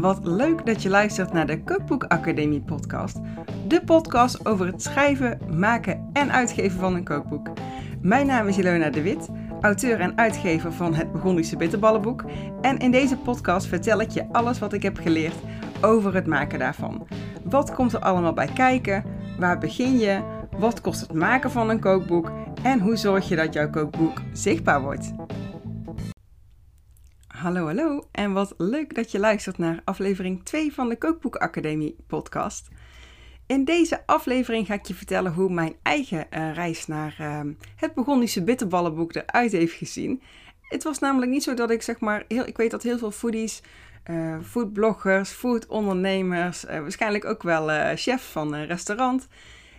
Wat leuk dat je luistert naar de Cookbook Academie podcast. De podcast over het schrijven, maken en uitgeven van een kookboek. Mijn naam is Ilona de Wit, auteur en uitgever van het Burgondische Bitterballenboek. En in deze podcast vertel ik je alles wat ik heb geleerd over het maken daarvan. Wat komt er allemaal bij kijken? Waar begin je? Wat kost het maken van een kookboek? En hoe zorg je dat jouw kookboek zichtbaar wordt? Hallo, hallo en wat leuk dat je luistert naar aflevering 2 van de Kookboek Academie podcast. In deze aflevering ga ik je vertellen hoe mijn eigen uh, reis naar uh, het Burgondische bitterballenboek eruit heeft gezien. Het was namelijk niet zo dat ik zeg maar, heel, ik weet dat heel veel foodies, uh, foodbloggers, foodondernemers, waarschijnlijk ook wel chef van een restaurant,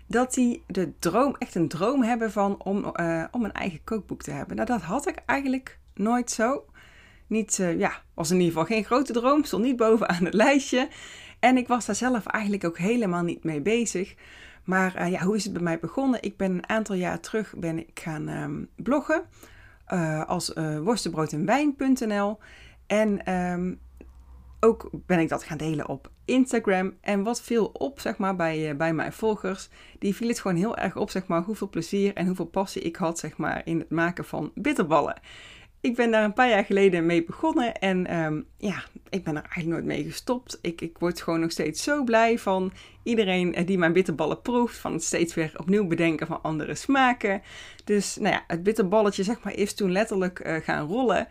dat die de droom, echt een droom hebben van om, om een eigen kookboek te hebben. Nou, dat had ik eigenlijk nooit zo niet, uh, ja, was in ieder geval geen grote droom, stond niet bovenaan het lijstje. En ik was daar zelf eigenlijk ook helemaal niet mee bezig. Maar uh, ja, hoe is het bij mij begonnen? Ik ben een aantal jaar terug ben ik gaan um, bloggen uh, als worstenbrood en wijn.nl. En um, ook ben ik dat gaan delen op Instagram. En wat viel op, zeg maar, bij, bij mijn volgers, die viel het gewoon heel erg op, zeg maar, hoeveel plezier en hoeveel passie ik had, zeg maar, in het maken van bitterballen ik ben daar een paar jaar geleden mee begonnen en um, ja, ik ben er eigenlijk nooit mee gestopt. Ik, ik word gewoon nog steeds zo blij van iedereen eh, die mijn bitterballen proeft, van het steeds weer opnieuw bedenken van andere smaken. Dus nou ja, het bitterballetje zeg maar is toen letterlijk uh, gaan rollen.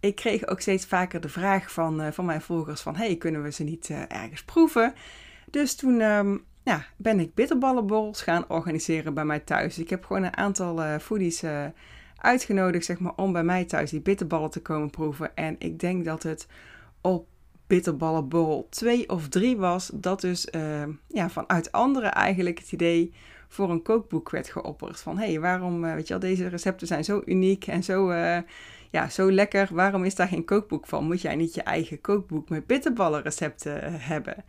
Ik kreeg ook steeds vaker de vraag van, uh, van mijn volgers van, hey, kunnen we ze niet ergens proeven? Dus toen um, ja, ben ik bitterballenborrels gaan organiseren bij mij thuis. Ik heb gewoon een aantal foodies uitgenodigd zeg maar, om bij mij thuis die bitterballen te komen proeven. En ik denk dat het op bitterballenborrel 2 of 3 was, dat dus uh, ja, vanuit anderen eigenlijk het idee voor een kookboek werd geopperd. Van hé, hey, waarom, uh, weet je wel, deze recepten zijn zo uniek en zo, uh, ja, zo lekker. Waarom is daar geen kookboek van? Moet jij niet je eigen kookboek met bitterballenrecepten hebben?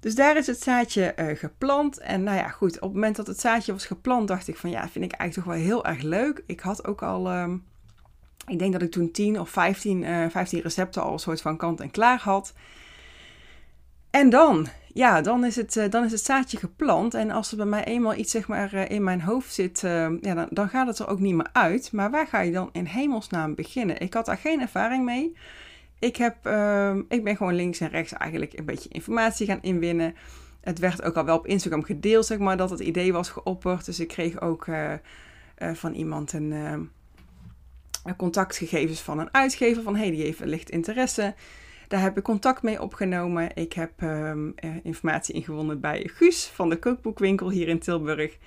Dus daar is het zaadje uh, geplant. En nou ja, goed, op het moment dat het zaadje was geplant, dacht ik van ja, vind ik eigenlijk toch wel heel erg leuk. Ik had ook al, uh, ik denk dat ik toen 10 of 15, uh, 15 recepten al een soort van kant en klaar had. En dan, ja, dan is het, uh, dan is het zaadje geplant. En als er bij mij eenmaal iets zeg maar uh, in mijn hoofd zit, uh, ja, dan, dan gaat het er ook niet meer uit. Maar waar ga je dan in hemelsnaam beginnen? Ik had daar geen ervaring mee. Ik, heb, uh, ik ben gewoon links en rechts eigenlijk een beetje informatie gaan inwinnen. Het werd ook al wel op Instagram gedeeld, zeg maar, dat het idee was geopperd. Dus ik kreeg ook uh, uh, van iemand een, uh, contactgegevens van een uitgever. Van hey, die heeft wellicht interesse. Daar heb ik contact mee opgenomen. Ik heb um, informatie ingewonnen bij Guus van de kookboekwinkel hier in Tilburg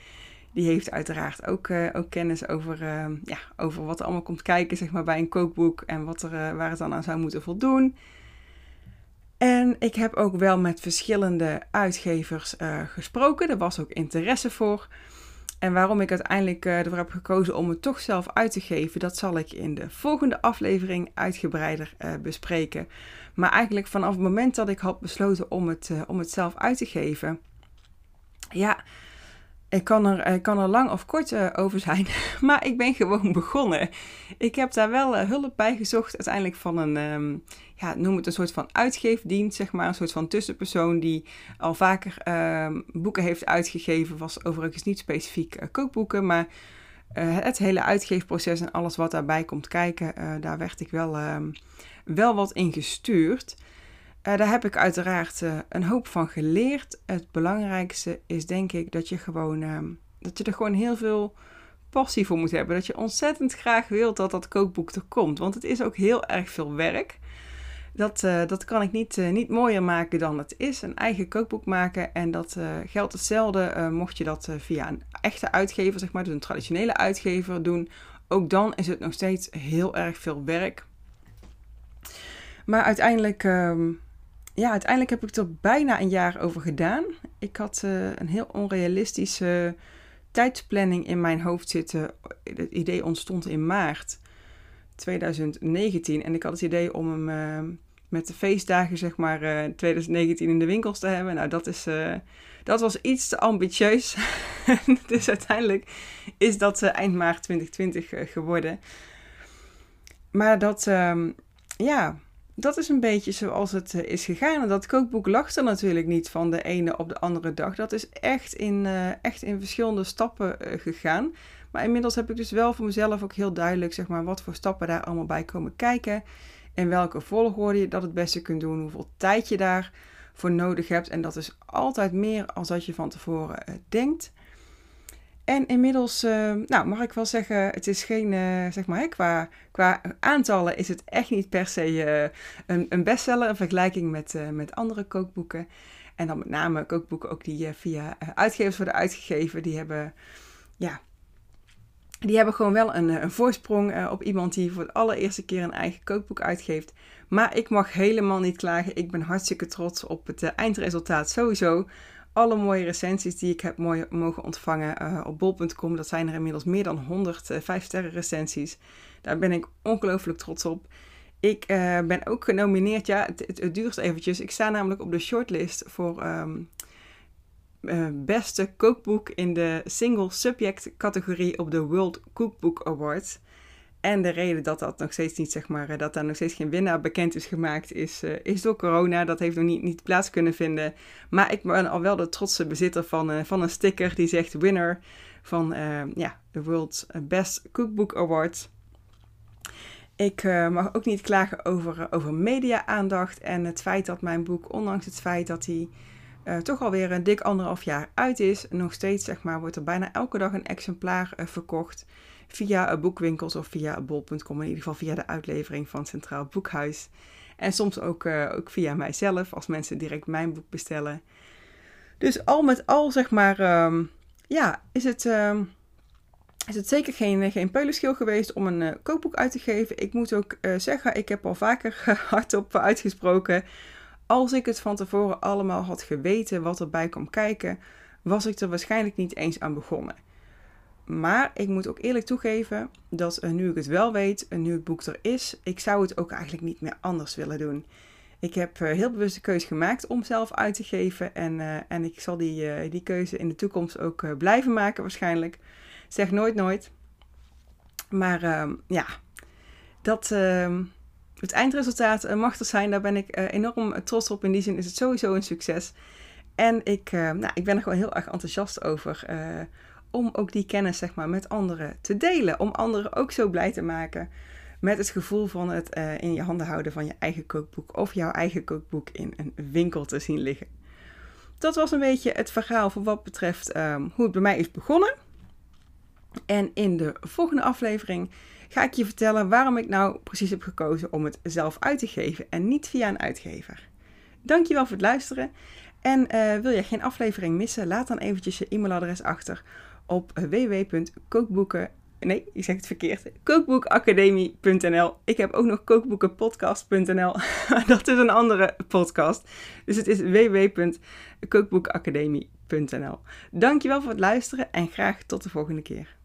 die heeft uiteraard ook, uh, ook kennis over, uh, ja, over wat er allemaal komt kijken zeg maar, bij een kookboek en wat er, uh, waar het dan aan zou moeten voldoen. En ik heb ook wel met verschillende uitgevers gesproken. Er was ook interesse voor. En waarom ik uiteindelijk ervoor heb gekozen om het toch zelf uit te geven, dat zal ik in de volgende aflevering uitgebreider bespreken. Maar eigenlijk vanaf het moment dat ik had besloten om het, om het zelf uit te geven, ja, ik kan er, ik kan er lang of kort uh, over zijn, maar ik ben gewoon begonnen. Ik heb daar wel uh, hulp bij gezocht, uiteindelijk van een, um, ja, noem het een soort van uitgeefdienst, zeg maar. Een soort van tussenpersoon die al vaker um, boeken heeft uitgegeven. Was overigens niet specifiek uh, kookboeken, maar het hele uitgeefproces en alles wat daarbij komt kijken, daar werd ik wel, um, wel wat in gestuurd. Uh, daar heb ik uiteraard uh, een hoop van geleerd. Het belangrijkste is denk ik dat je gewoon uh, dat je er gewoon heel veel passie voor moet hebben. Dat je ontzettend graag wilt dat dat kookboek er komt. Want het is ook heel erg veel werk. Dat, uh, dat kan ik niet, niet mooier maken dan het is. Een eigen kookboek maken. En dat geldt hetzelfde mocht je dat via een echte uitgever, zeg maar, dus een traditionele uitgever doen. Ook dan is het nog steeds heel erg veel werk. Maar uiteindelijk ehm, ja, uiteindelijk heb ik er bijna een jaar over gedaan. Ik had uh, een heel onrealistische tijdsplanning in mijn hoofd zitten. Het idee ontstond in maart 2019. En ik had het idee om hem uh, met de feestdagen, zeg maar, uh, eh, 2019 in de winkels te hebben. Nou, dat, is, dat was iets te ambitieus. dus uiteindelijk is dat eind maart 2020 geworden. Maar dat, ehm, ja, dat is een beetje zoals het eh, is gegaan. En dat kookboek lag er natuurlijk niet van de ene op de andere dag. Dat is echt in, uh, echt in verschillende stappen uh, gegaan. Maar inmiddels heb ik dus wel voor mezelf ook heel duidelijk, zeg maar, wat voor stappen daar allemaal bij komen kijken. En welke volgorde je dat het beste kunt doen. Hoeveel tijd je daarvoor nodig hebt. En dat is altijd meer als dat je van tevoren denkt. En inmiddels, uh, nou mag ik wel zeggen, het is geen, uh, zeg maar, hè, qua, qua aantallen is het echt niet per se uh, een, een, bestseller in vergelijking met, met andere kookboeken. En dan met name kookboeken ook die via uitgevers worden uitgegeven, die hebben, ja, die hebben gewoon wel een, een voorsprong op iemand die voor de allereerste keer een eigen kookboek uitgeeft. Maar ik mag helemaal niet klagen. Ik ben hartstikke trots op het eindresultaat sowieso alle mooie recensies die ik heb mooi, mogen ontvangen uh, op bol.com. Dat zijn er inmiddels meer dan 100 uh, 5 sterren recensies. Daar ben ik ongelooflijk trots op. Ik uh, ben ook genomineerd, ja, het, het, het, duurt eventjes. Ik sta namelijk op de shortlist voor um, beste kookboek in de single subject categorie op de World Cookbook Awards. En de reden dat dat nog steeds niet, zeg maar, eh, dat daar nog steeds geen winnaar bekend is gemaakt, is, uh, is door corona. Dat heeft nog niet, niet plaats kunnen vinden. Maar ik ben al wel de trotse bezitter van, uh, van een sticker die zegt winner van uh, ja, de World's Best Cookbook Award. Ik mag ook niet klagen over, over media-aandacht en het feit dat mijn boek, ondanks het feit dat hij toch alweer een dik anderhalf jaar uit is, nog steeds, zeg maar, wordt er bijna elke dag een exemplaar verkocht via boekwinkels of via bol.com, in ieder geval via de uitlevering van Centraal Boekhuis. En soms ook, uh, ook via mijzelf, als mensen direct mijn boek bestellen. Dus al met al, zeg maar, um, ja, is het, um, is het zeker geen, geen peulenschil geweest om een uh, kookboek uit te geven. Ik moet ook uh, zeggen, ik heb al vaker hardop uitgesproken. Als ik het van tevoren allemaal had geweten wat erbij kwam kijken, was ik er waarschijnlijk niet eens aan begonnen. Maar ik moet ook eerlijk toegeven dat uh, nu ik het wel weet, uh, nu het boek er is, ik zou het ook eigenlijk niet meer anders willen doen. Ik heb uh, heel bewust de keuze gemaakt om zelf uit te geven. En, en ik zal die, die keuze in de toekomst ook blijven maken waarschijnlijk. Zeg nooit nooit. Maar ehm, ja, dat, ehm, het eindresultaat mag er zijn. Daar ben ik enorm trots op. In die zin is het sowieso een succes. En ik, nou, ik ben er gewoon heel erg enthousiast over om ook die kennis zeg maar, met anderen te delen. Om anderen ook zo blij te maken met het gevoel van het uh, in je handen houden van je eigen kookboek of jouw eigen kookboek in een winkel te zien liggen. Dat was een beetje het verhaal voor wat betreft um, hoe het bij mij is begonnen. En in de volgende aflevering ga ik je vertellen waarom ik nou precies heb gekozen om het zelf uit te geven en niet via een uitgever. Dankjewel voor het luisteren. En uh, wil je geen aflevering missen, laat dan eventjes je e-mailadres achter op www.kookboeken. Nee, ik zeg het verkeerd. Kookboekacademie.nl. Ik heb ook nog kookboekenpodcast.nl. dat is een andere podcast. Dus het is www.kookboekacademie.nl. Dankjewel voor het luisteren en graag tot de volgende keer.